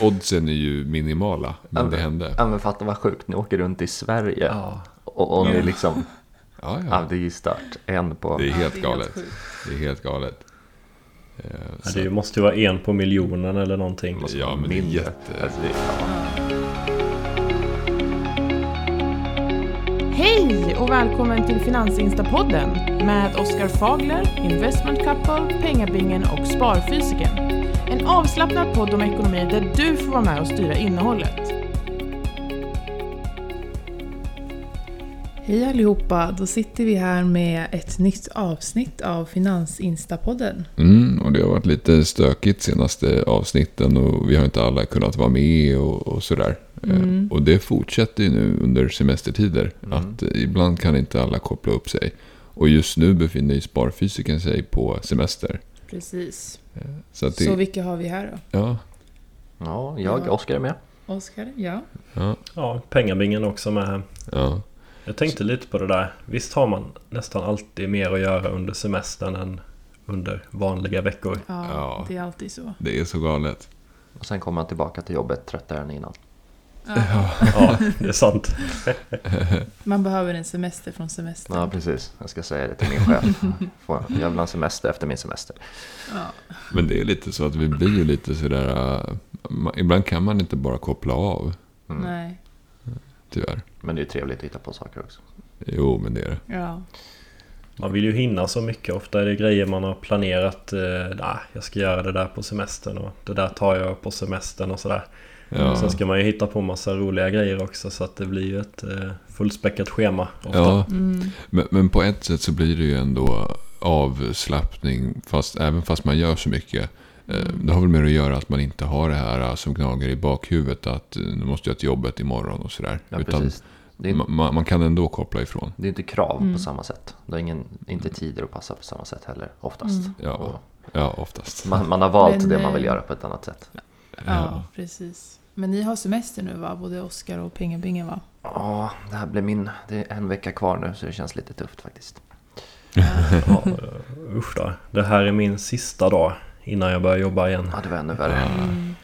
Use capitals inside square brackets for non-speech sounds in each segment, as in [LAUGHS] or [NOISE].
oddsen är ju minimala, men Ja, det hände. Ja men fatta vad sjukt, ni åker runt i Sverige Ja. och, och ni liksom, Ja, ja ja. det är ju stört. En på, Det är helt är galet. Det är helt galet. Eh, Ja, det måste ju vara en på miljonen eller någonting. Ja, men det är jätte- Alltså, det, ja. Hej och välkommen till Finansinstapodden med Oskar Fagler, Investment Couple, Pengabingen och Sparfysiken. En avslappnad podd om ekonomi där du får vara med och styra innehållet. Hej allihopa, då sitter vi här med ett nytt avsnitt av Finansinstapodden. Mm, och det har varit lite stökigt senaste avsnitten och vi har inte alla kunnat vara med och, och sådär. Mm. Eh, Och det fortsätter ju nu under semestertider. Mm. Att ibland kan inte alla koppla upp sig. Och just nu befinner ju sparfysiken sig på semester. Precis. Så att det, Så vilka har vi här då? ja, ja, jag, Ja. Oskar är med. Oskar? Ja. ja, Ja, pengabingen också med här. ja, Jag tänkte lite på det där. Visst har man nästan alltid mer att göra under semestern än under vanliga veckor. Ja, Ja. det är alltid så. det är så galet. Och sen kommer man tillbaka till jobbet tröttare än innan. Ja. Ja, det är sant. Man behöver en semester från semestern. Ja precis, jag ska säga det till min chef. Får- Jag vill ha en semester efter min semester. Ja. Men det är lite så att vi blir lite sådär... ma- Ibland kan man inte bara koppla av, Mm. Nej. tyvärr. Men det är ju trevligt att hitta på saker också. Jo, men det är det. Ja. Man vill ju hinna så mycket. Ofta är det grejer man har planerat. Eh, nah, jag ska göra det där på semestern och det där tar jag på semestern och sådär. Ja. Sen ska man ju hitta på massa roliga grejer också så att det blir ju ett eh, fullspäckat schema. Ofta. Ja, Mm. men, men på ett sätt så blir det ju ändå avslappning, fast, även fast man gör så mycket. Eh, Det har väl med att göra att man inte har det här eh, som gnager i bakhuvudet att nu måste jag till jobbet imorgon och sådär. Ja, Utan precis. Det är, ma- ma- man kan ändå koppla ifrån. det är inte krav Mm. på samma sätt. Det har ingen, inte tider att passa på samma sätt heller, oftast. Mm. Ja, ja oftast. Man, man har valt Men, det man vill göra på ett annat sätt. Ja, precis. Men ni har semester nu va? Både Oskar och Pengabingen va? Ja, det här blir min... Det är en vecka kvar nu så det känns lite tufft faktiskt. Ja, [LAUGHS] usch då. Det här är min sista dag innan jag börjar jobba igen. Ja, det var ännu värre. Mm.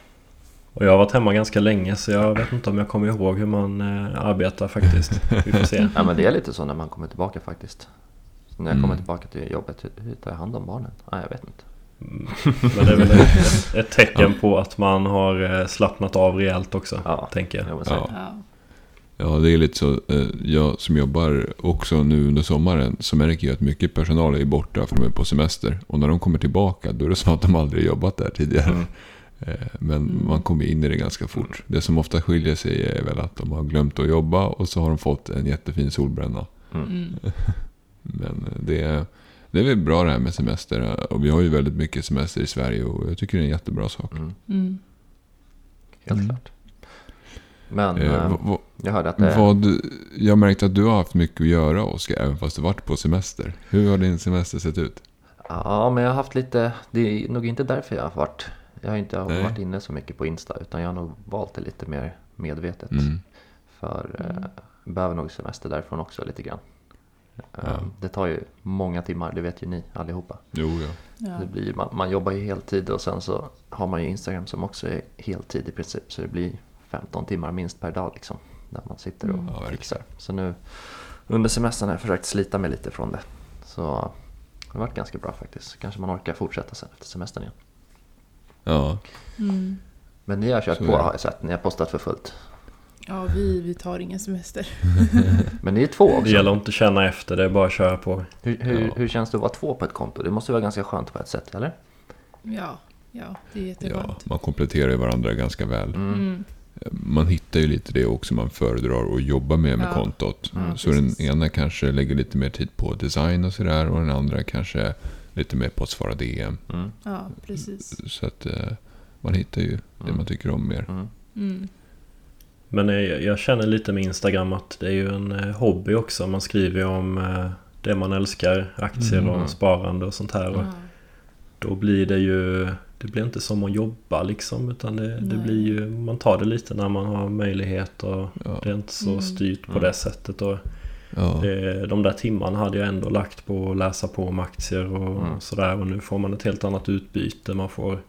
Och jag har varit hemma ganska länge så jag vet inte om jag kommer ihåg hur man eh, arbetar faktiskt. Vi får se. Ja, men det är lite så när man kommer tillbaka faktiskt. När jag Mm. kommer tillbaka till jobbet, hur tar jag hand om barnen? Ja, jag vet inte. Mm. Men det är väl ett, ett tecken på att man har eh, slappnat av rejält också. Ja, tänker jag. Ja. Ja. Ja, det är lite så. eh, Jag som jobbar också nu under sommaren så märker jag att mycket personal är borta för de är på semester. Och när de kommer tillbaka då är det som att de aldrig jobbat där tidigare. Mm. Eh, Men Mm. man kommer in i det ganska fort. Det som ofta skiljer sig är väl att de har glömt att jobba och så har de fått en jättefin solbränna. Mm. [LAUGHS] Men det är, det är väl bra det här med semester. Och vi har ju väldigt mycket semester i Sverige och jag tycker det är en jättebra sak. Mm. Mm. Helt Mm. klart. Men Eh, eh, vad- vad- jag hörde att det... Vad, jag märkte att du har haft mycket att göra Oskar, även fast du varit på semester. Hur har din semester sett ut? Ja, men jag har haft lite... Det är nog inte därför jag har varit... Jag har inte Nej. varit inne så mycket på Insta, utan jag har nog valt det lite mer medvetet. Mm. För eh, behöver nog semester därifrån också lite grann. Ja. Det tar ju många timmar, det vet ju ni allihopa. Jo, ja. Ja. Det blir, man, man jobbar ju heltid och sen så har man ju Instagram som också är heltid i princip. Så det blir 15 timmar minst per dag liksom. Där man sitter och Mm. Fixar. Så nu under semestern har jag försökt slita mig lite från det. Så det har varit ganska bra faktiskt. Kanske man orkar fortsätta sen efter semestern igen. Ja, Mm. Men ni har kört Så på har jag sett. Ni har postat för fullt. Ja, vi, vi tar ingen semester. [LAUGHS] Men ni är två Det också. gäller att inte känna efter, det är bara att köra på. Hur, hur, Ja. hur känns det att vara två på ett konto? Det måste vara ganska skönt på ett sätt, eller? Ja, ja det är ja, jätteskönt. man kompletterar ju varandra ganska väl. Mm. Mm. Man hittar ju lite det också man föredrar att jobba med med Ja. kontot. Ja, så precis. den ena kanske lägger lite mer tid på design och sådär och den andra kanske lite mer på att svara DM. Mm. Ja, precis. Så att eh, man hittar ju det Mm. man tycker om mer. Mm. Mm. Men jag känner lite med Instagram att det är ju en eh, hobby också. Man skriver ju om eh, det man älskar, aktier Mm. och sparande och sånt här. Och Ja. då blir det ju... Det blir inte som att jobba liksom utan det, det blir ju... Man tar det lite när man har möjlighet och Ja. det är inte så Mm. styrt på Mm. det sättet. Och Ja. det, de där timmarna hade jag ändå lagt på att läsa på om aktier och Mm. sådär. Och nu får man ett helt annat utbyte. Man får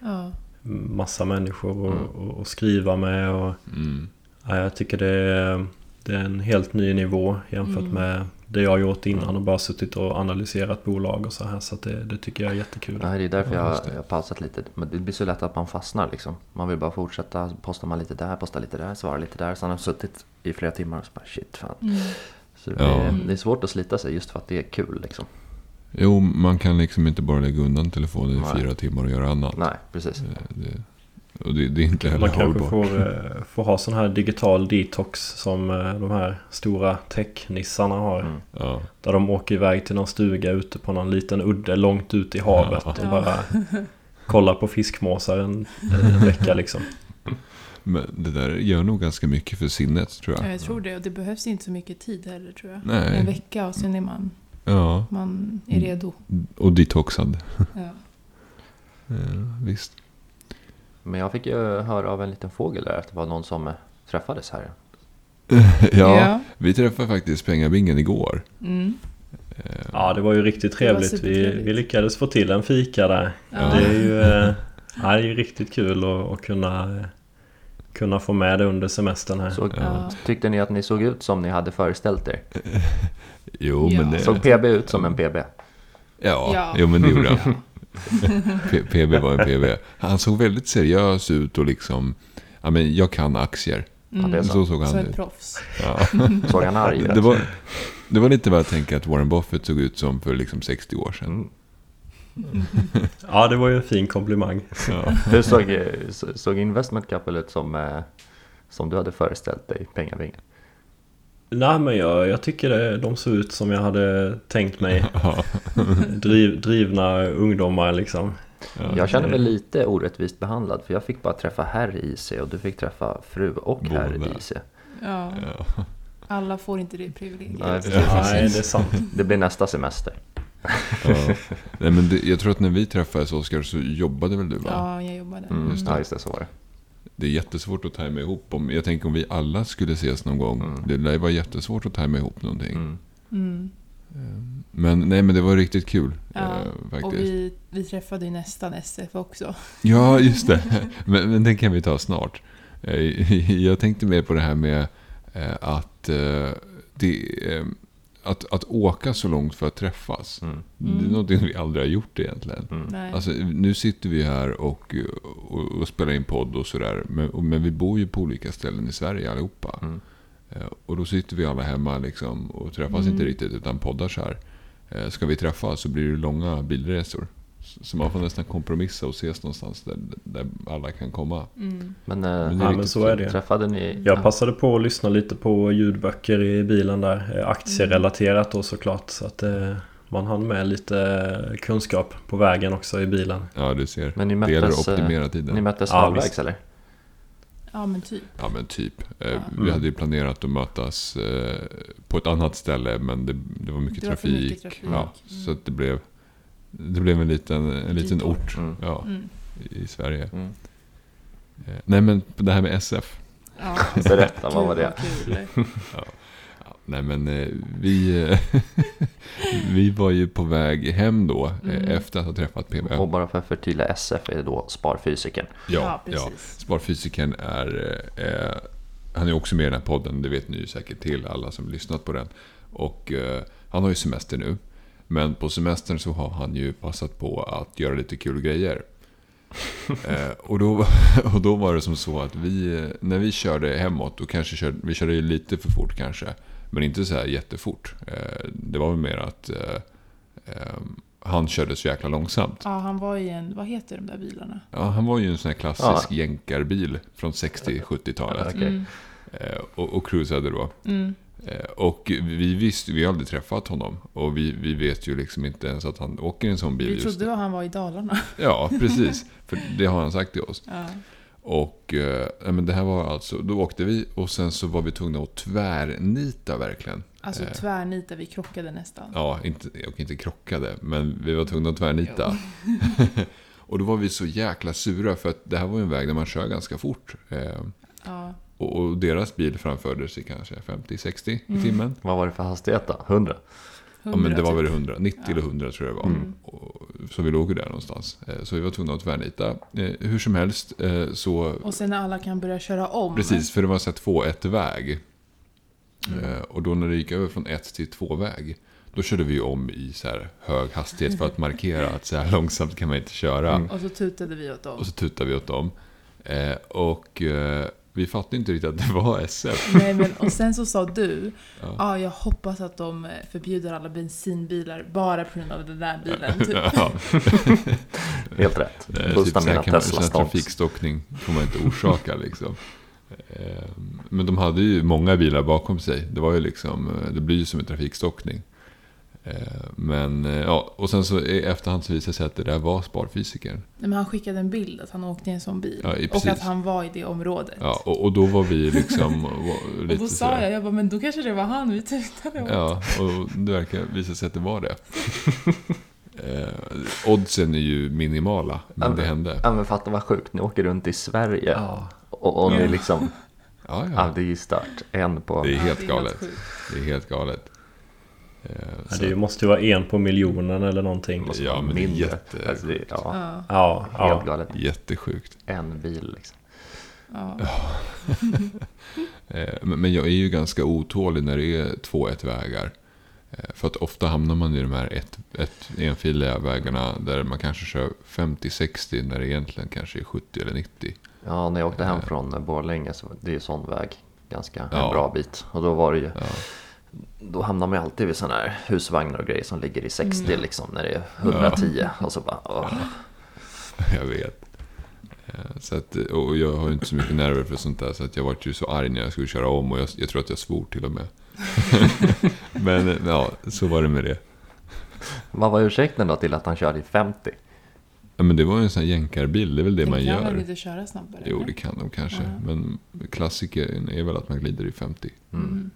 Ja. Massa människor att Mm. och, och skriva med. Och, Mm. ja, jag tycker det är, det är en helt ny nivå jämfört Mm. med det jag har gjort innan och bara suttit och analyserat bolag och så här. Så att det, det tycker jag är jättekul. Nej, det är därför Ja, jag, jag har pausat lite. Men det blir så lätt att man fastnar liksom. Man vill bara fortsätta. Postar man lite där, postar lite där, svarar lite där. Sen har jag suttit i flera timmar och så bara shit fan. Mm. Så det, Ja. det är svårt att slita sig just för att det är kul liksom. Jo, man kan liksom inte bara lägga undan telefonen i Nej. fyra timmar och göra annat. Nej, precis. Eh, Det, och det, det är inte heller Man kanske hållbart. får, eh, får ha sån här digital detox som eh, de här stora technissarna har. Mm. Ja. Där de åker iväg till någon stuga ute på någon liten udde långt ut i havet Ja. och bara [LAUGHS] kollar på fiskmåsar en, en vecka liksom. Men det där gör nog ganska mycket för sinnet tror Ja, jag. jag tror det. Och det behövs inte så mycket tid heller tror jag. Nej. En vecka och sen är man, Ja, man är redo. och detoxad. Ja. [LAUGHS] Ja, visst. Men jag fick ju höra av en liten fågel där att det var någon som eh, träffades här. [LAUGHS] ja, vi träffade faktiskt pengabingen igår. Mm. Eh, Ja, det var ju riktigt trevligt. Vi, vi lyckades få till en fika där. Ja. Det är ju eh, [LAUGHS] ja, det är ju riktigt kul att, att kunna, kunna få med det under semestern här. Såg, Ja. Tyckte ni att ni såg ut som ni hade föreställt er? Jo, Ja. men det... Såg PB ut som en PB? Ja, Ja. Jo, men det gjorde han. [LAUGHS] Ja. PB var en PB. Han såg väldigt seriös ut och liksom... Ja, men jag kan aktier. Ja, det är Så så. såg Så han ett ut. proffs. Ja. [LAUGHS] Såg han arg ut? Det var, det var lite vad jag tänker att Warren Buffett såg ut som för liksom 60 år sedan. Mm. Ja, det var ju en fin komplimang. Ja. Hur såg, eh, så- såg Investment Couple ut som, eh, som du hade föreställt dig, Pengabingen? Nej, men jag, jag tycker det, de såg ut som jag hade tänkt mig. [LAUGHS] Driv, drivna ungdomar liksom. Ja. Jag känner mig lite orättvist behandlad för jag fick bara träffa herr IC och du fick träffa fru och herr Båda. i IC. Ja. Alla får inte det privilegiet. Nej. Nej, det är sant. Det blir nästa semester. Ja. Nej, men det, jag tror att när vi träffades Oskar så jobbade väl du va? Ja, jag jobbade. Mm, Just det. Ja, just det, så var det. Det är jättesvårt att tajma ihop. Om, jag tänker om vi alla skulle ses någon gång. Mm. Det lär ju vara jättesvårt att tajma ihop någonting. Mm. Mm. Men nej, men det var riktigt kul. Ja, eh, faktiskt. Och vi, vi träffade ju nästan SF också. [LAUGHS] Ja, just det. Men, men den kan vi ta snart. Eh, [LAUGHS] Jag tänkte mer på det här med eh, att, eh, det, eh, att, att åka så långt för att träffas. Mm. Det är Mm. någonting vi aldrig har gjort egentligen. Mm. Alltså, nu sitter vi här och, och, och spelar in podd och sådär. Men, och- men vi bor ju på olika ställen i Sverige allihopa. Mm. Eh, Och då sitter vi alla hemma liksom och träffas Mm. inte riktigt utan poddar så här. Eh, Ska vi träffas så blir det långa bilresor. Så- man får nästan kompromissa och ses någonstans där, där alla kan komma. Mm. Men, eh, Men det Ja, men så är det. träffade ni... Jag passade på att lyssna lite på ljudböcker i bilen där. eh, Aktierelaterat då såklart. Så att eh, man hann med lite eh, kunskap på vägen också i bilen. Ja, du ser. Men ni det gäller möttes, att optimera tiden. Ni möttes Ja, halvvägs visst. eller? Ja, men typ. Ja, men typ. Ja. Vi Mm. hade ju planerat att mötas på ett annat ställe, men det, det var mycket Det var trafik. mycket trafik. Ja, Mm. Så att det blev, det blev en liten, en liten ort Mm. ja, Mm. i Sverige. Mm. Eh, Nej, men det här med SF. Ja, [LAUGHS] Berätta, vad var det? kul. [LAUGHS] Ja, nej, men eh, vi, eh, [LAUGHS] vi var ju på väg hem då, Mm. efter att ha träffat PB. Och bara för att förtydliga, SF är då sparfysiken. Ja, Ja, ja. precis. Sparfysiken är... Eh, han är också med i den här podden, det vet ni ju säkert till alla som lyssnat på den. Och eh, han har ju semester nu. Men på semestern så har han ju passat på att göra lite kul grejer. [LAUGHS] eh, och, då, och då var det som så att vi, eh, när vi körde hemåt, då kanske körde, vi körde ju lite för fort kanske. Men inte så här jättefort. Eh, det var väl mer att eh, eh, han körde så jäkla långsamt. Ja, han var i en, vad heter de där bilarna? Ja, han var ju en sån här klassisk jänkarbil från 60-70-talet. Okej. Mm. Eh, och, och cruisade då. Mm. Eh, och vi visste, vi har aldrig träffat honom. Och vi, vi vet ju liksom inte ens att han åker i en sån bil Vi just trodde att han var i Dalarna. [LAUGHS] Ja, precis. För det har han sagt till oss. Ja. Och eh, men det här var alltså, då åkte vi och sen så var vi tvungna att tvärnita verkligen. Alltså Eh. tvärnita, vi krockade nästan. Ja, inte, och inte krockade, men vi var tvungna att tvärnita. [LAUGHS] och då var vi så jäkla sura för att det här var ju en väg där man kör ganska fort. Eh, Ja. Och, och deras bil framförde sig kanske 50-60 i Mm. timmen. Vad var det för hastighet då? 100? Ja, men det var 100 väl typ. 100, 90 Ja. eller 100 tror jag det var. Mm. Och så vi låg ju där någonstans. Eh, så vi var tvungna att tvärnita. Eh, hur som helst eh, så... Och sen när alla kan börja köra om. Precis, för det var så här två ett väg. Mm. Eh, och då när det gick över från ett till två väg. Då körde vi om i så här hög hastighet för att markera att så här långsamt kan man inte köra. Mm. Och så tutade vi åt dem. Och så tutade vi åt dem. Och vi fattade inte riktigt att det var SF. Nej, men, och sen så sa du, ja. Ja. jag hoppas att de förbjuder alla bensinbilar bara på grund av den där bilen. Typ. ja, [LAUGHS] Helt rätt. eh, typ Busta så här mina Tesla trafikstockning får man inte orsaka liksom. Eh, Men de hade ju många bilar bakom sig. Det var ju liksom, eh, det blir ju som en trafikstockning. Eh, Men eh, ja, och sen så i efterhand så visade det sig att det där var sparfysikern. Nej, men han skickade en bild att han åkte i en sån bil. Ja, och att han var i det området. Ja, och, och då var vi liksom var [LAUGHS] och lite då sa sådär. jag, jag bara, men då kanske det var han vi tutade åt. Ja, och det verkar visa sig att det var det. [LAUGHS] eh, oddsen är ju minimala, men Ja, det hände. Ja men fatta vad sjukt, ni åker runt i Sverige. Ja. Och, och ni Ja. liksom, Ja, ja ja. det är ju stört. En på... Det är Ja, helt galet. Det är helt galet. Eh, Ja, det måste ju vara en på miljonen eller någonting. Ja, men det är mindre. jätte- Alltså, det, ja, Ja, Ja, helt ja. galet. Jättesjukt. En bil liksom. ja. [LAUGHS] Eh, men men jag är ju ganska otålig när det är två ett-vägar. Eh, för att ofta hamnar man i de här ett, ett, enfiliga vägarna där man kanske kör 50-60 när det egentligen kanske är 70 eller 90. Ja, när jag åkte hem från Borlänge så det är ju sån väg. Ganska Ja. en bra bit. Och då var det ju, Ja, då hamnar man ju alltid vid sådana här husvagnar och grejer som ligger i 60 Mm. liksom. När det är 110. Och så bara, åh. [LAUGHS] jag vet. Eh, Så att, och jag har ju inte så mycket nerver för sånt där. Så att jag var ju så arg när jag skulle köra om. Och jag, jag tror att jag svor till och med. [LAUGHS] Men eh, ja, så var det med det. Vad var ursäkten då till att han körde i 50? Ja, men det var ju en sån här jänkarbil. Det är väl det Den man kan väl gör. inte köra snabbare? Jo, det kan de kanske. Ja. Men klassikern är väl att man glider i 50. Mm.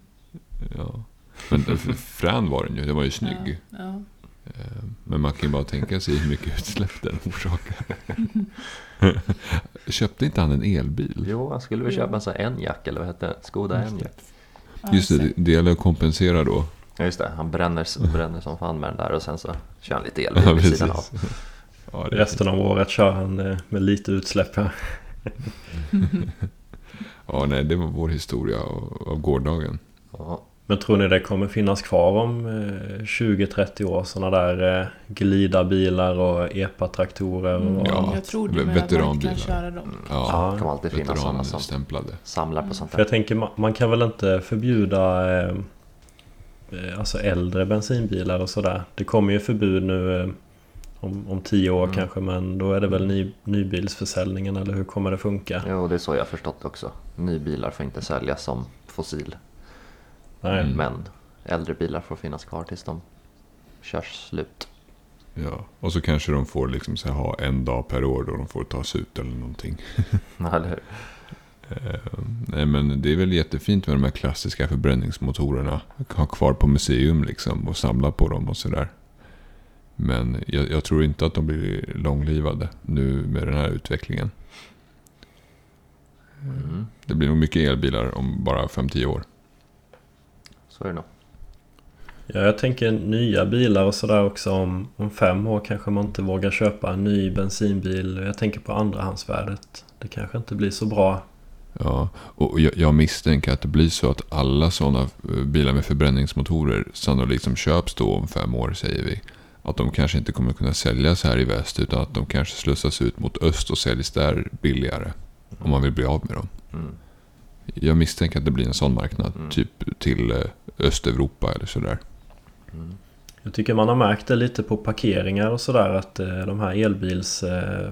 Men för frän var den ju. Den var ju snygg. Ja, ja. Eh, Men man kan ju bara tänka sig hur mycket utsläpp den orsakar. [LAUGHS] Köpte inte han en elbil? Jo, han skulle väl köpa en sån här Enyaq eller vad hette det? Skoda. Enyaq. Just det, det gäller att kompensera då. Ja just det, han bränner, [LAUGHS] bränner som fan med den där och sen så kör han lite elbil Ja, vid sidan av. precis. [LAUGHS] Ja, Resten av året kör han eh, med lite utsläpp. Ja. Ja, nej, det var vår historia av gårdagen. Ja. Men tror ni det kommer finnas kvar om eh, 20-30 år sådana där eh, glidarbilar och epatraktorer? Mm, Och, Ja. jag tror det, veteranbilar. köra dem. Ja, Ja, det kommer alltid finnas sådana som veteranstämplade. samlar på sånt För där. jag tänker man, man kan väl inte förbjuda eh, eh, alltså äldre bensinbilar och sådär. Det kommer ju förbud nu eh, om, om 10 år Mm. kanske men då är det väl ny, nybilsförsäljningen eller hur kommer det funka? Jo, det är så jag har förstått också. Nybilar får inte säljas som fossil. Nej. Mm. Men äldre bilar får finnas kvar tills de körs slut. Ja, och så kanske de får liksom så här, ha en dag per år då de får tas ut eller någonting. [LAUGHS] Eller hur? Eh, nej, men det är väl jättefint med de här klassiska förbränningsmotorerna. Ha kvar på museum liksom och samla på dem och sådär. Men jag, jag tror inte att de blir långlivade nu med den här utvecklingen. Mm. Det blir nog mycket elbilar om bara 5-10 år. Så är det nog. Ja, jag tänker nya bilar och sådär också. Om, om fem år kanske man inte vågar köpa en ny bensinbil. Jag tänker på andrahandsvärdet. Det kanske inte blir så bra. Ja, och jag, jag misstänker att det blir så att alla sådana eh, bilar med förbränningsmotorer sannolikt som köps då om fem år säger vi. Att de kanske inte kommer kunna säljas här i väst utan att de kanske slussas ut mot öst och säljs där billigare. Om man vill bli av med dem. Mm. Jag misstänker att det blir en sån marknad. Mm. Typ till eh, Östeuropa eller sådär. Mm. Jag tycker man har märkt det lite på parkeringar och sådär att eh, de här elbils... Eh,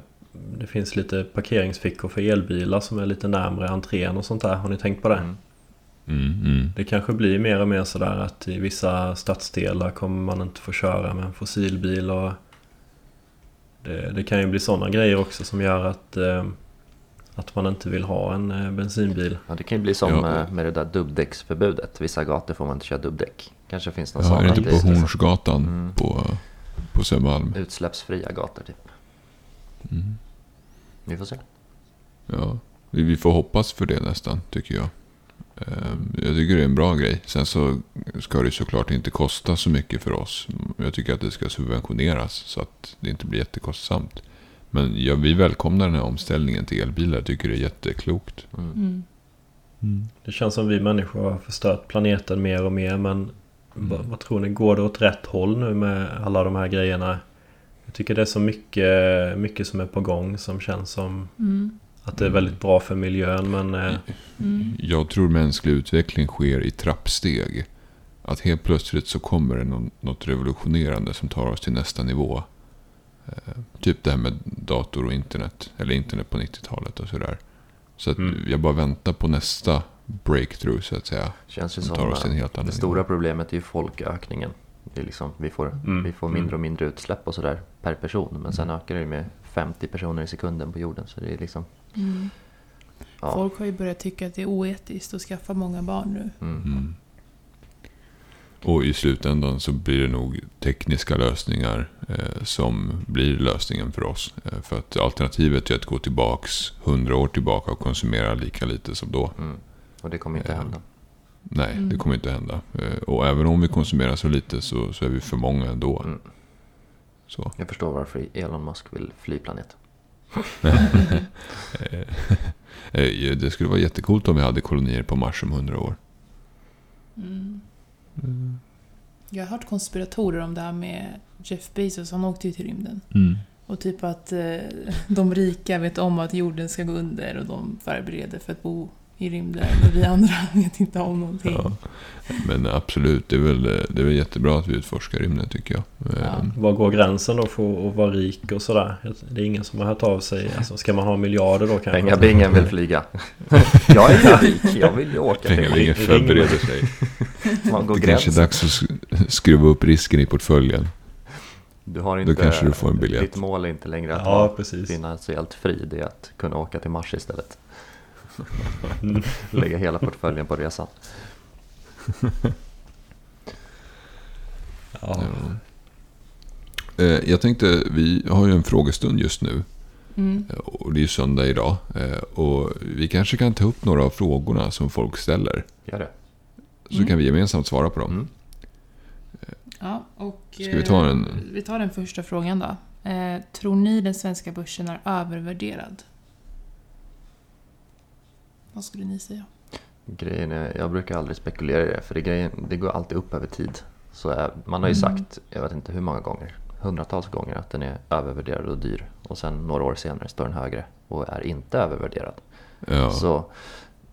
det finns lite parkeringsfickor för elbilar som är lite närmre entrén och sånt där. Har ni tänkt på det? Mm. Mm, mm. Det kanske blir mer och mer sådär att i vissa stadsdelar kommer man inte få köra med en fossilbil och det, det kan ju bli sådana grejer också som gör att, eh, att man inte vill ha en eh, bensinbil. Ja, det kan ju bli som Ja. eh, med det där dubbdäcksförbudet. Vissa gator får man inte köra dubbdäck. Kanske finns någon Ja, sån är det inte det på Hornsgatan Mm. på, på Södermalm? utsläppsfria gator typ. Mm. Vi får se. Ja, vi vi får hoppas för det nästan, tycker jag. Ehm, Jag tycker det är en bra grej. Sen så ska det såklart inte kosta så mycket för oss. Jag tycker att det ska subventioneras så att det inte blir jättekostsamt. Men ja, vi välkomnar den här omställningen till elbilar. Jag tycker det är jätteklokt. Mm. Mm. Det känns som vi människor har förstört planeten mer och mer men vad, vad tror ni? Går det åt rätt håll nu med alla de här grejerna? Jag tycker det är så mycket, mycket som är på gång som känns som Mm. att det är väldigt bra för miljön men eh, Mm. Jag tror mänsklig utveckling sker i trappsteg. Att helt plötsligt så kommer det något revolutionerande som tar oss till nästa nivå. Eh, typ det här med dator och internet. Eller internet på 90-talet och sådär. Så att Mm. jag bara väntar på nästa breakthrough så att säga. Känns ju Som tar oss en eh, helt annan det nivå. stora problemet är ju folkökningen. Det är liksom, vi, får, Mm. vi får mindre och mindre utsläpp och sådär per person. Men sen ökar det med 50 personer i sekunden på jorden. Så det är liksom... Mm. Ja. Folk har ju börjat tycka att det är oetiskt att skaffa många barn nu. Och i slutändan så blir det nog tekniska lösningar eh, som blir lösningen för oss. Eh, för att alternativet är att gå tillbaks hundra år tillbaka och konsumera lika lite som då. Mm. Och det kommer inte Eh, hända. Nej, Mm. det kommer inte hända. Eh, och även om vi konsumerar så lite så, så är vi för många ändå. Mm. Så. Jag förstår varför Elon Musk vill fly planet. [LAUGHS] Eh, eh, det skulle vara jättekult om vi hade kolonier på Mars om hundra år. Mm. Jag har hört konspiratorer om det här med Jeff Bezos. Han åkte ju till rymden. Och typ att eh, [LAUGHS] de rika vet om att jorden ska gå under och de förbereder för att bo i rymden. Och vi andra [LAUGHS] vet inte om någonting. Ja. Men absolut, det är, väl, det är väl jättebra att vi utforskar rymden tycker jag. Ja. var går gränsen då för att vara rik och sådär? Det är ingen som har hört av sig. Alltså, ska man ha miljarder då kanske? Pengabingen vill flyga. [LAUGHS] jag är ju rik, jag vill ju åka Pengabingen förbereder sig. Man går Det kanske är gränsen. dags att sk- skruva upp risken i portföljen. Du har Då inte, kanske du får en biljett. Ditt mål är inte längre att Ja, vara precis. finansiellt fri. Det är att kunna åka till Mars istället. Mm. Lägga hela portföljen på resan. Ja. Eh, Jag tänkte, vi har ju en frågestund just nu. Mm. eh, Och det är ju söndag idag. Eh, Och vi kanske kan ta upp några av frågorna som folk ställer. Gör det. Så Mm. kan vi gemensamt svara på dem. Mm. Ja, och, Ska vi ta en- Vi tar den första frågan då. Eh, tror ni den svenska börsen är övervärderad? Vad skulle ni säga? Grejen är, jag brukar aldrig spekulera i det. För det, grejen, det går alltid upp över tid. Så är, man har ju Mm. sagt, jag vet inte hur många gånger, hundratals gånger att den är övervärderad och dyr. Och sen några år senare står den högre och är inte övervärderad. Ja. Så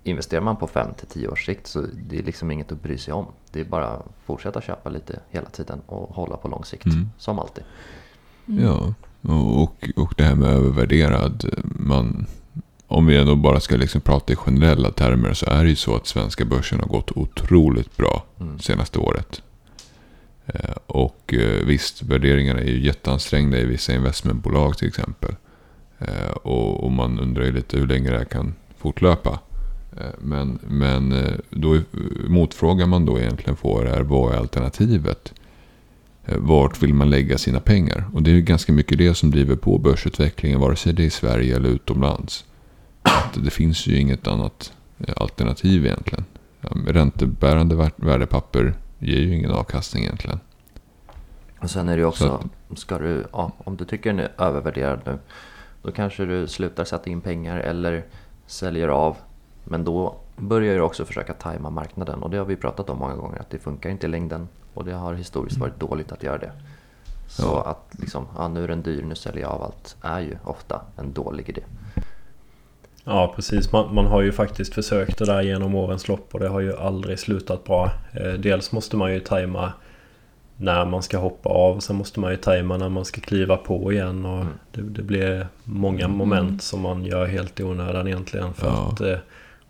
investerar man på 5 till 10 års sikt så det är liksom inget att bry sig om. Det är bara att fortsätta köpa lite hela tiden och hålla på lång sikt. Mm. Som alltid. Ja, och, och, och det här med övervärderad. Man, om vi ändå bara ska liksom prata i generella termer så är det ju så att svenska börsen har gått otroligt bra Mm. senaste året. Eh, Och eh, visst, värderingarna är ju jätteansträngda i vissa investmentbolag till exempel. Eh, Och, man undrar ju lite hur länge det här kan fortlöpa. Men, men då motfrågan man då egentligen får är vad är alternativet? Vart vill man lägga sina pengar? Och det är ju ganska mycket det som driver på börsutvecklingen, vare sig det är i Sverige eller utomlands. Att det finns ju inget annat eh, alternativ egentligen. Räntebärande vär- värdepapper ger ju ingen avkastning egentligen. Och sen är det ju Så också, ska du, ja, om du tycker den är övervärderad nu, då kanske du slutar sätta in pengar eller säljer av. Men då börjar du också försöka tajma marknaden och det har vi pratat om många gånger att det funkar inte i längden och det har historiskt varit dåligt att göra det. Så Ja. att liksom, ja, nu är den dyr, nu säljer jag av allt, är ju ofta en dålig idé. Ja precis, man, man har ju faktiskt försökt det där genom årens lopp och det har ju aldrig slutat bra. Eh, dels måste man ju tajma när man ska hoppa av, sen måste man ju tajma när man ska kliva på igen och Mm. det, det blir många moment som man gör helt i onödan egentligen för Ja. att eh,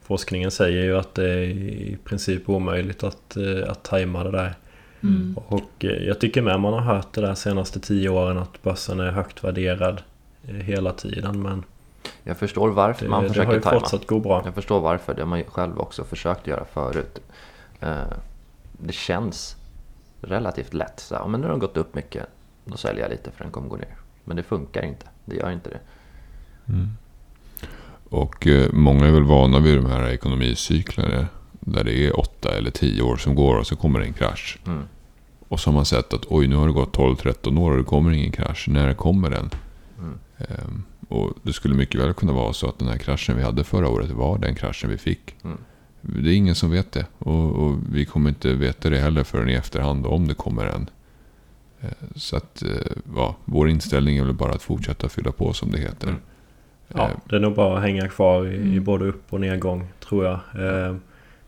forskningen säger ju att det är i princip omöjligt att, eh, att tajma det där. Mm. Och eh, jag tycker med man har hört det där senaste tio åren att börsen är högt värderad eh, hela tiden men Jag förstår varför det, man det har försöker ju tajma. fortsatt gå bra. Jag förstår varför, det har man ju själv också försökt göra förut. Eh, Det känns relativt lätt. Så, här, ja, men nu har den gått upp mycket, då säljer jag lite för den kommer gå ner. Men det funkar inte, det gör inte det. Och eh, många är väl vana vid de här ekonomicyklerna. där det är åtta eller tio år som går och så kommer det en krasch. Mm. Och så har man sett att oj, nu har det gått 12-13 år och det kommer ingen krasch. När kommer den? Mm. Och det skulle mycket väl kunna vara så att den här kraschen vi hade förra året var den kraschen vi fick. Mm. Det är ingen som vet det. Och, och vi kommer inte veta det heller förrän i efterhand om det kommer en. Eh, Så att eh, ja, vår inställning är väl bara att fortsätta fylla på som det heter. Mm. Ja, Eh, det är nog bara att hänga kvar i, i Mm. både upp och nedgång tror jag. Eh,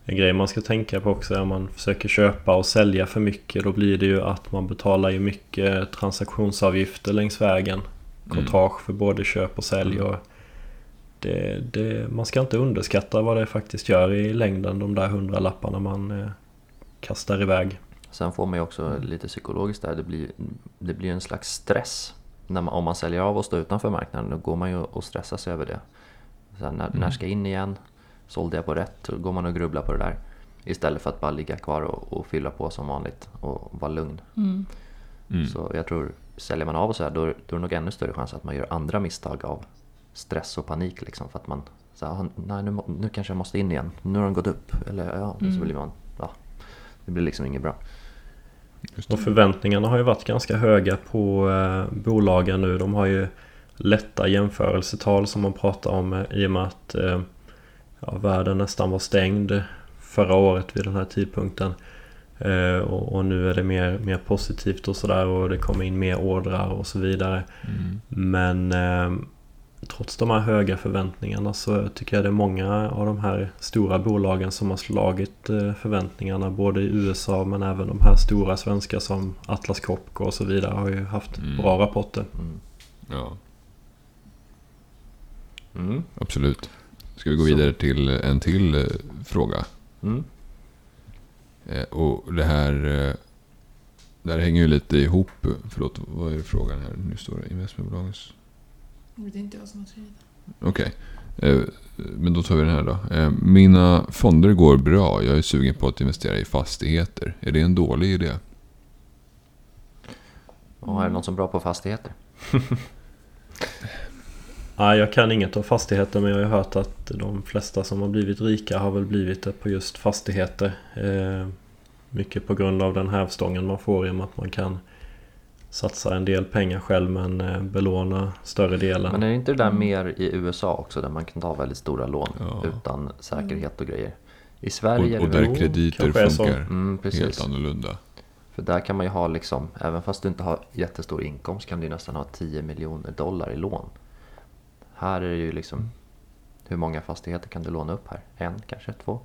en grej man ska tänka på också är om man försöker köpa och sälja för mycket. Då blir det ju att man betalar ju mycket transaktionsavgifter längs vägen. Mm. Courtage för både köp och sälj. Mm. Och det, det, man ska inte underskatta vad det faktiskt gör i längden. De där hundra lapparna man eh, kastar iväg. Sen får man ju också lite psykologiskt där, det blir, det blir en slags stress. När man, om man säljer av och står utanför marknaden, då går man ju och stressar sig över det. Så här, när, när ska jag in igen? Sålde jag på rätt? Då går man och grubblar på det där. Istället för att bara ligga kvar och, och fylla på som vanligt och vara lugn. Mm. Mm. Så jag tror, säljer man av och så här, då, då är det nog ännu större chans att man gör andra misstag av stress och panik liksom. För att man, så här, "Ah, nej nu, nu kanske jag måste in igen, nu har den gått upp. Eller ja, så Mm. blir man, ja, det blir liksom inget bra. Och förväntningarna har ju varit ganska höga på eh, bolagen nu. De har ju lätta jämförelsetal som man pratar om eh, i och med att eh, ja, världen nästan var stängd förra året vid den här tidpunkten. Eh, och, och nu är det mer, mer positivt och sådär och det kommer in mer ordrar och så vidare. Mm. Men eh, trots de här höga förväntningarna så tycker jag det är många av de här stora bolagen som har slagit eh, förväntningarna både i USA men även de här stora svenska som Atlas Copco och så vidare har ju haft Mm. bra rapporter. Mm. Ja, Mm. absolut. Ska vi gå Så. vidare till en till eh, fråga? Eh, och det här... Eh, det här hänger ju lite ihop. Förlåt, vad är frågan här? Nu står det investmentbolagens... Jag vet inte vad som har skrivit. Okej. Eh, men då tar vi den här då. Eh, mina fonder går bra. Jag är sugen på att investera i fastigheter. Är det en dålig idé? Och är det någon som är bra på fastigheter? [LAUGHS] Ja, jag kan inget om fastigheter men jag har hört att de flesta som har blivit rika har väl blivit det på just fastigheter. Eh, mycket på grund av den hävstången man får i och med att man kan satsa en del pengar själv men eh, belåna större delen. Men är inte det där mer i USA också där man kan ta väldigt stora lån Ja. utan säkerhet och grejer? I Sverige Och, och är det där krediter funkar Mm, precis. helt annorlunda. För där kan man ju ha liksom, även fast du inte har jättestor inkomst kan du nästan ha 10 miljoner dollar i lån. Här är det ju liksom, hur många fastigheter kan du låna upp här? En, kanske två?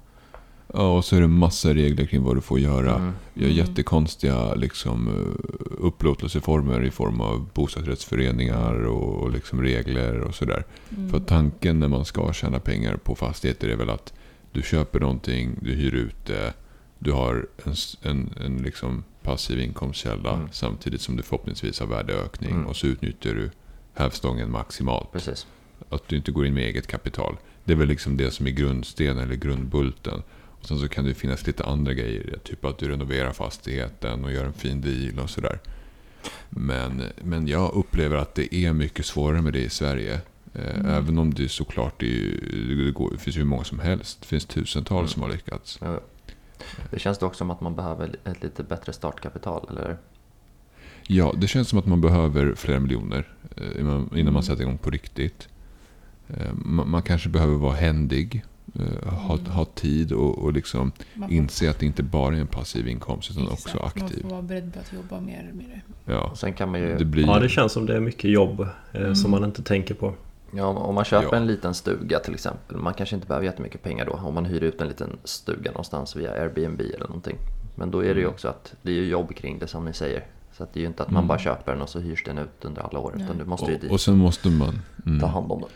Ja, och så är det massa regler kring vad du får göra. Mm. Vi har Mm. jättekonstiga liksom, eh, upplåtelseformer i form av bostadsrättsföreningar och, liksom regler och sådär. Mm. För tanken när man ska tjäna pengar på fastigheter är väl att du köper någonting, du hyr ut det, du har en, en, en liksom passiv inkomstkälla Mm. samtidigt som du förhoppningsvis har värdeökning Mm. och så utnyttjar du hävstången maximalt. Precis. Att du inte går in med eget kapital. Det är väl liksom det som är grundstenen eller grundbulten. Och sen så kan det finnas lite andra grejer. Typ att du renoverar fastigheten och gör en fin deal och sådär. Men, men jag upplever att det är mycket svårare med det i Sverige. Eh, Mm. Även om det såklart är, ju- det, går, det finns hur många som helst. Det finns tusentals Mm. som har lyckats. Ja. Det känns det också som att man behöver ett lite bättre startkapital, eller? Ja, det känns som att man behöver flera miljoner eh, innan innan Mm. man sätter igång på riktigt. Eh, Man, kanske behöver vara händig, eh, ha, Mm. ha tid och, och liksom får- inse att det inte bara är en passiv inkomst utan Exakt, också aktiv. Man får vara beredd på att jobba mer med det. Ja, Och sen kan man ju, det blir... Ja, det känns som det är mycket jobb eh, Mm. som man inte tänker på. ja, om- man köper Ja. en liten stuga till exempel, man kanske inte behöver jättemycket pengar då, om man hyr ut en liten stuga någonstans via Airbnb eller någonting. Men då är det ju Mm. också att det är ju jobb kring det som ni säger. Så att det är ju inte att man Mm. bara köper den och så hyrs den ut under alla år, utan du måste ju och, dit, och sen måste man... Mm, ta hand om den.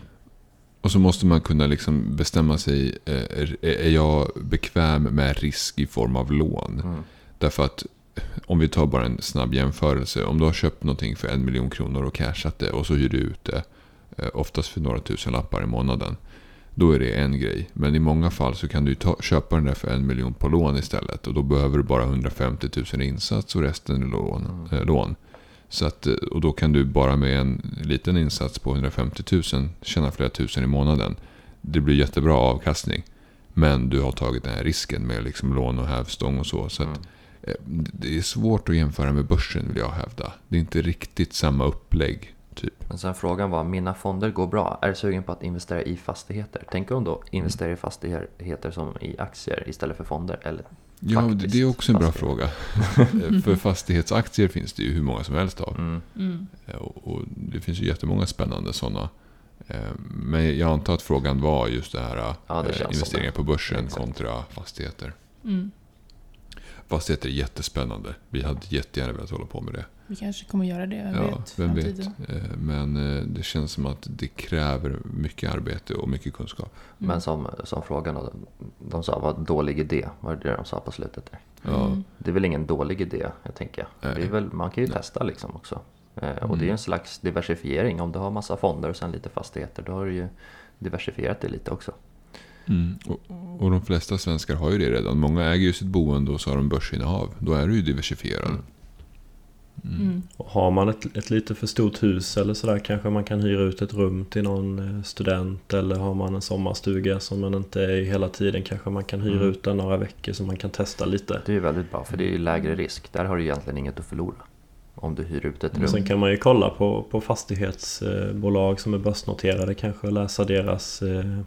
Och så måste man kunna liksom bestämma sig. eh, Är, jag bekväm med risk i form av lån? Mm. Därför att om vi tar bara en snabb jämförelse. Om du har köpt någonting för en miljon kronor och cashat det och så hyr du ut det. eh, Oftast för några tusen lappar i månaden. Då är det en grej. Men i många fall så kan du ta, köpa den där för en miljon på lån istället. Och då behöver du bara 150 000 i insats och resten är lån. Mm. Eh, lån. Så att, eh, och då kan du bara med en liten insats på 150 000 tjäna flera tusen i månaden. Det blir jättebra avkastning. Men du har tagit den här risken med liksom lån och hävstång och så. så att, Mm. eh, det är svårt att jämföra med börsen vill jag hävda. Det är inte riktigt samma upplägg. Typ. Men sen frågan var, mina fonder går bra. Är du sugen på att investera i fastigheter? Tänk om då investera i fastigheter som i aktier istället för fonder. Eller Ja, det- Faktiskt det är också en bra fastighet. fråga. [LAUGHS] För fastighetsaktier finns det ju hur många som helst av. mm, Mm. Eh, Och, och det finns ju jättemånga spännande sådana. Eh, Men jag antar att frågan var just det här Ja, det eh, investeringar det. på börsen Exakt. kontra fastigheter. Mm. Fastigheter är jättespännande. Vi hade jättegärna velat hålla på med det. Vi kanske kommer göra det, vem Ja, vet? vem vet. Eh, Men eh, det känns som att det kräver mycket arbete och mycket kunskap. Mm. Men som, som frågan, de sa var dålig idé. Var det det de sa på slutet? Där? Mm. Det är väl ingen dålig idé, jag tänker. Nej. Det är väl, man kan ju testa liksom också. Och det är Mm. en slags diversifiering. Om du har massa fonder och sen lite fastigheter, då har du ju diversifierat det lite också. Mm. Och, och de flesta svenskar har ju det redan. Många äger ju sitt boende och så har de börsinnehav. Då är du ju diversifierad. Mm. Mm. Och Har man ett, ett lite för stort hus eller sådär kanske man kan hyra ut ett rum till någon eh, student eller har man en sommarstuga som man inte är i hela tiden kanske man kan hyra Mm. ut den några veckor så man kan testa lite. Det är ju väldigt bra, för det är ju lägre risk. Där har du egentligen inget att förlora. Om du hyr ut ett rum. Och sen kan man ju kolla på, på fastighetsbolag som är börsnoterade kanske och läsa deras eh,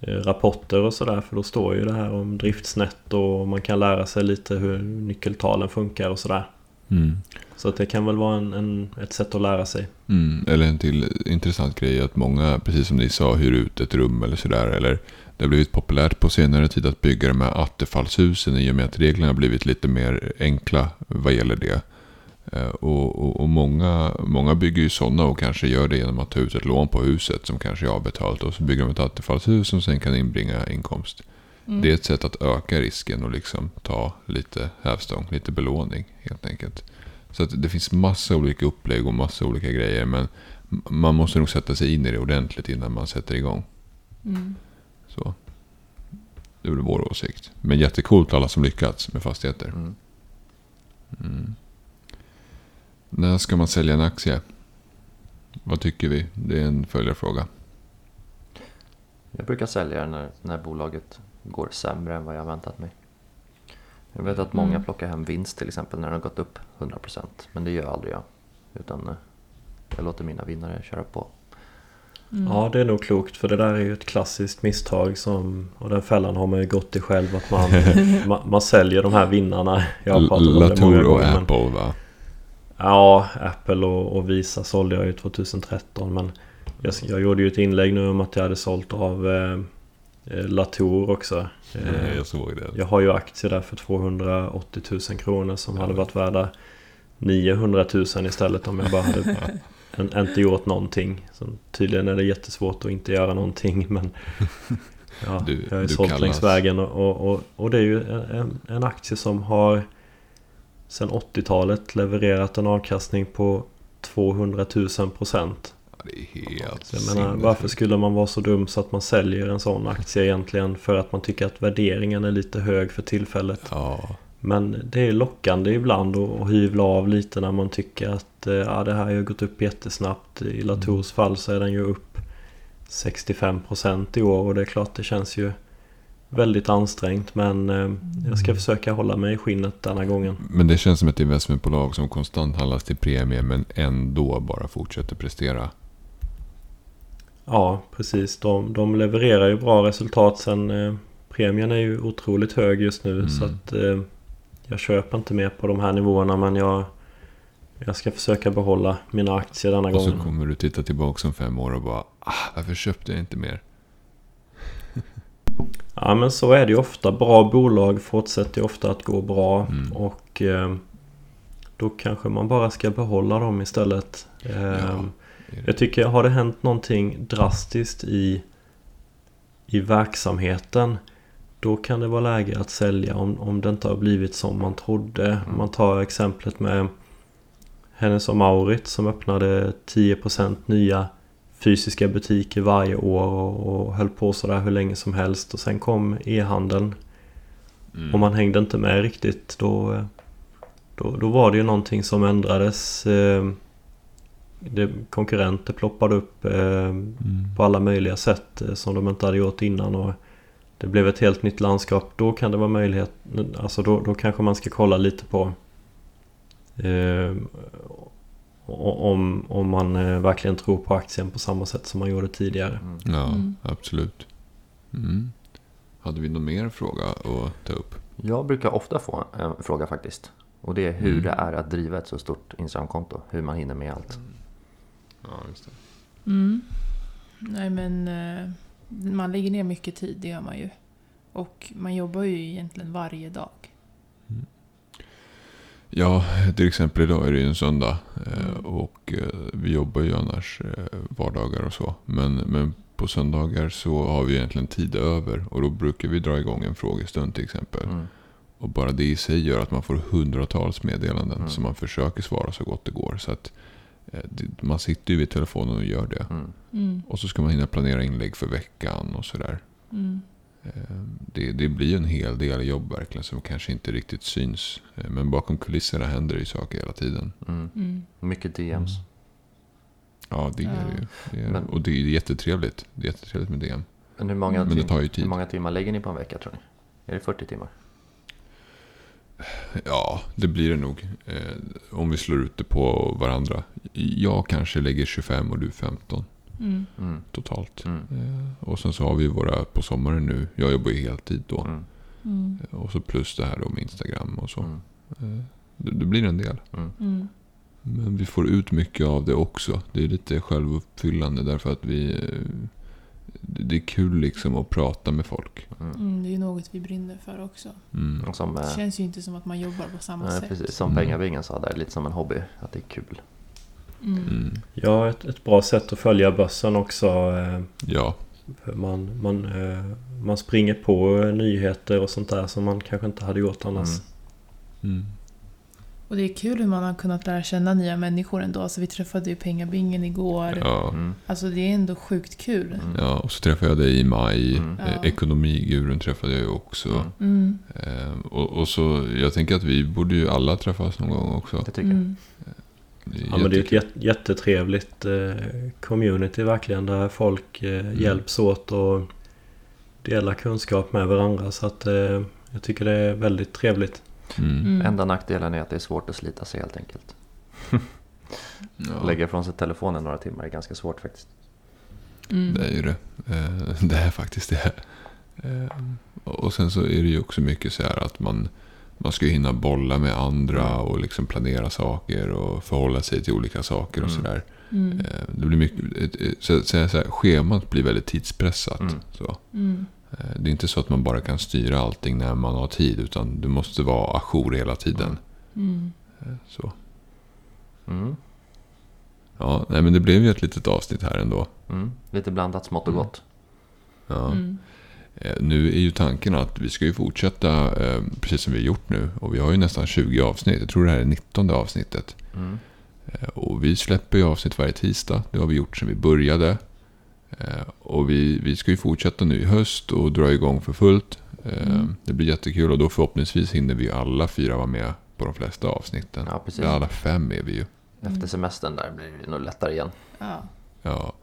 rapporter och sådär för då står ju det här om driftsnetto och man kan lära sig lite hur nyckeltalen funkar och sådär. Mm. Så att det kan väl vara en, en, ett sätt att lära sig. Mm. Eller en till intressant grej att många, precis som ni sa, hyr ut ett rum eller sådär. Eller det har blivit populärt på senare tid att bygga de här attefallshusen i och med att reglerna har blivit lite mer enkla vad gäller det. Eh, Och, och, och många, många bygger ju sådana och kanske gör det genom att ta ut ett lån på huset som kanske är avbetalt. Och så bygger de ett attefallshus som sen kan inbringa inkomst. Mm. Det är ett sätt att öka risken och liksom ta lite hävstång, lite belåning helt enkelt. Så att det finns massa olika upplägg och massa olika grejer. Men man måste nog sätta sig in i det ordentligt innan man sätter igång. Mm. Så. Det är väl vår åsikt. Men jättekult alla som lyckats med fastigheter. Mm. När ska man sälja en aktie? Vad tycker vi? Det är en följarfråga. Jag brukar sälja när, när bolaget går sämre än vad jag väntat mig. Jag vet att många Mm. plockar hem vinst till exempel när den har gått upp 100%. Men det gör aldrig jag. Utan eh, jag låter mina vinnare köra på. Mm. Ja, det är nog klokt för det där är ju ett klassiskt misstag som Och den fällan har man ju gått i själv att man, [LAUGHS] man, man säljer de här vinnarna. Jag har pratat om det många Latour och gånger. men- Apple va? Ja, Apple och, och Visa sålde jag ju 2013 men jag, jag gjorde ju ett inlägg nu om att jag hade sålt av eh, eh, Latour också. Eh, jag såg det. jag har ju aktier där för 280 000 kronor som Ja. hade varit värda 900 000 istället om jag bara hade [LAUGHS] en, inte gjort någonting. Så tydligen är det jättesvårt att inte göra någonting men [LAUGHS] ja, Du- jag har ju sålt kallas- längs vägen och, och, och, och det är ju en, en aktie som har sedan 80-talet levererat en avkastning på 200 000 procent. Det är helt jag menar, varför skulle man vara så dum så att man säljer en sån aktie egentligen för att man tycker att värderingen är lite hög för tillfället? Ja, Men det är lockande ibland att att hyvla av lite när man tycker att eh, ja, det här har ju gått upp jättesnabbt. I Latours fall så är den ju upp 65% i år och det är klart det känns ju väldigt ansträngt men eh, jag ska försöka hålla mig i skinnet denna gången. men det känns som ett investmentbolag som konstant handlas till premie men ändå bara fortsätter prestera. Ja, precis. De, de levererar ju bra resultat sen. Eh, premien är ju otroligt hög just nu Mm. så att eh, jag köper inte mer på de här nivåerna men jag, jag ska försöka behålla mina aktier denna Och så gången. kommer du titta tillbaka om fem år och bara ah, varför köpte jag inte mer? [LAUGHS] Ja men så är det ju ofta. Bra bolag fortsätter ju ofta att gå bra Mm. och eh, då kanske man bara ska behålla dem istället. Eh, Ja. Jag tycker, har det hänt någonting drastiskt i, i verksamheten då kan det vara läge att sälja om, om det inte har blivit som man trodde. Om man tar exemplet med Hennes och Mauritz som öppnade 10% nya fysiska butiker varje år och, och höll på sådär hur länge som helst och sen kom e-handeln Mm. och man hängde inte med riktigt då, då, då var det ju någonting som ändrades. eh, Det, konkurrenter ploppade upp eh, Mm. på alla möjliga sätt eh, som de inte hade gjort innan. Och det blev ett helt nytt landskap. Då kan det vara möjlighet, alltså då, då kanske man ska kolla lite på eh, om, om man eh, verkligen tror på aktien på samma sätt som man gjorde tidigare. Mm. Ja, Mm. absolut. Mm. Hade vi någon mer fråga att ta upp? Jag brukar ofta få en fråga faktiskt. Och det är hur Mm. det är att driva ett så stort Instagramkonto. Hur man hinner med allt. Ja, just det. Mm. Nej men eh, man lägger ner mycket tid, det gör man ju. Och man jobbar ju egentligen varje dag. Ja, till exempel idag är det ju en söndag. eh, Mm. Och eh, vi jobbar ju annars eh, vardagar och så. Men, men på söndagar så har vi egentligen tid över. Och då brukar vi dra igång en frågestund till exempel. Mm. Och bara det i sig gör att man får hundratals meddelanden. Mm. Så man försöker svara så gott det går. Så att man sitter ju vid telefonen och gör det. Mm. Mm. Och så ska man hinna planera inlägg för veckan och sådär. Mm. Eh, Det, det blir en hel del jobb verkligen som kanske inte riktigt syns. Eh, Men bakom kulisserna händer det ju saker hela tiden. Mm. Mm. Mycket DMs. Ja, det är det ju. Det är, Men- och det är jättetrevligt. Det är jättetrevligt med DM. Men hur många, Men det tar ju tid. hur många timmar lägger ni på en vecka tror ni? Är det 40 timmar? Ja, det blir det nog. Eh, om vi slår ut det på varandra. Jag kanske lägger 25 och du 15 Mm. Mm. totalt. Mm. Eh, och sen så har vi våra på sommaren nu. Jag jobbar ju heltid då. Mm. Mm. Och så plus det här då med Instagram och så. Mm. Eh, det, det blir en del. Mm. Mm. Men vi får ut mycket av det också. Det är lite självuppfyllande därför att vi... eh, Det är kul liksom att prata med folk. Mm. Mm. Det är något vi brinner för också. Mm. Som, Det eh, känns ju inte som att man jobbar på samma nej, sätt. precis, som Mm. Pengabingen sa där, lite som en hobby. Att det är kul. Mm. Ja, ett, ett bra sätt att följa börsen också. eh, Ja, Man, man, eh, man springer på nyheter och sånt där som man kanske inte hade gjort annars. Mm. mm. Och det är kul hur man har kunnat lära känna nya människor ändå. Alltså vi träffade ju Pengabingen igår. ja. Mm. Alltså det är ändå sjukt kul. Mm. ja. Och så träffade jag dig i maj. Mm. Eh, Ja. Ekonomigurun träffade jag ju också. Eh, och, och så, jag tänker att vi borde ju alla träffas någon gång också. Det tycker jag. Mm. Det är Ja, men det är ett jättetrevligt eh, community verkligen där folk eh, hjälps åt och delar kunskap med varandra. Så att eh, jag tycker det är väldigt trevligt. Mm. Mm. Enda nackdelen är att det är svårt att slita sig helt enkelt. [LAUGHS] Ja, Lägga ifrån sig telefonen några timmar är ganska svårt faktiskt. Mm. det är ju det. [LAUGHS] Det är faktiskt det. Och sen så är det ju också mycket så här att man, man ska ju hinna bolla med andra Mm. och liksom planera saker och förhålla sig till olika saker och Mm. sådär. Mm. Eh, Det blir mycket, så, så, så här, schemat blir väldigt tidspressat. Mm. Så. Mm. Eh, Det är inte så att man bara kan styra allting när man har tid. Utan du måste vara ajour hela tiden. Mm. Eh, Så. Mm. Ja, nej, men det blev ju ett litet avsnitt här ändå. Mm. Lite blandat smått och Mm. gott. Ja. Eh, Nu är ju tanken att vi ska ju fortsätta eh, precis som vi har gjort nu. Och vi har ju nästan 20 avsnitt. Jag tror det här är 19 avsnittet. Mm. Eh, Och vi släpper ju avsnitt varje tisdag. Det har vi gjort sedan vi började. Och vi, vi ska ju fortsätta nu i höst och dra igång för fullt. Mm. Det blir jättekul och då förhoppningsvis hinner vi alla fyra vara med på de flesta avsnitten. Ja, precis. Alla fem är vi ju. Mm. Efter semestern där blir det nog lättare igen. Ja. Ja.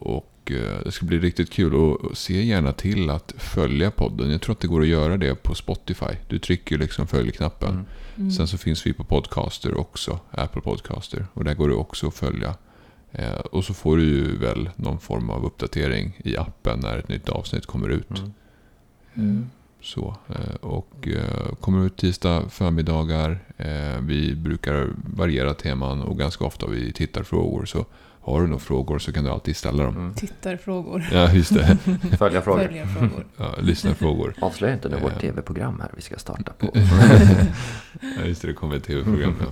Eh, Och eh, det ska bli riktigt kul. Och se gärna till att följa podden. Jag tror att det går att göra det på Spotify. Du trycker liksom följknappen. Mm. Mm. Sen så finns vi på Podcaster också. Apple Podcaster. Och där går det också att följa. Eh, Och så får du ju väl någon form av uppdatering i appen när ett nytt avsnitt kommer ut. Mm. Mm. Så, eh, och eh, kommer ut tisdag förmiddagar. Eh, Vi brukar variera teman och ganska ofta har vi tittarfrågor. Så har du några frågor så kan du alltid ställa dem. Mm. Tittarfrågor. Ja, just det. Följa [LAUGHS] frågor. Följarfrågor. [LAUGHS] Ja, lyssnarfrågor. Avslöja inte nu Eh. vårt tv-program här vi ska starta på. [LAUGHS] Ja, just det. Det kommer ett tv-program. Ja.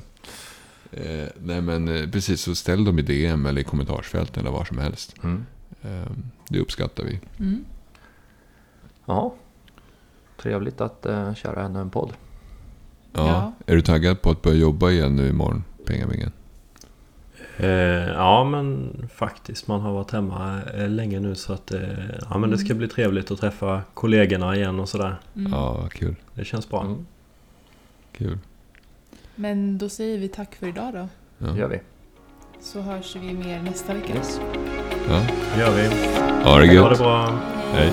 Eh, nej, men eh, precis. Så ställ dem i DM eller i kommentarsfälten eller var som helst. Mm. Eh, det uppskattar vi. Mm. Ja, trevligt att uh, köra ännu en podd. Ja. Ja. Är du taggad på att börja jobba igen nu imorgon? Pengabingen? Eh, ja men faktiskt man har varit hemma eh, länge nu så att eh, ja, men det ska bli trevligt att träffa kollegorna igen och sådär. Mm. Ja, kul. Det känns bra. Mm. Kul. Men då säger vi tack för idag då. Det Ja. gör vi. Så hörs vi mer nästa vecka. Yes. Ja. Det gör vi. Ha det Ha det gött. bra. Hej.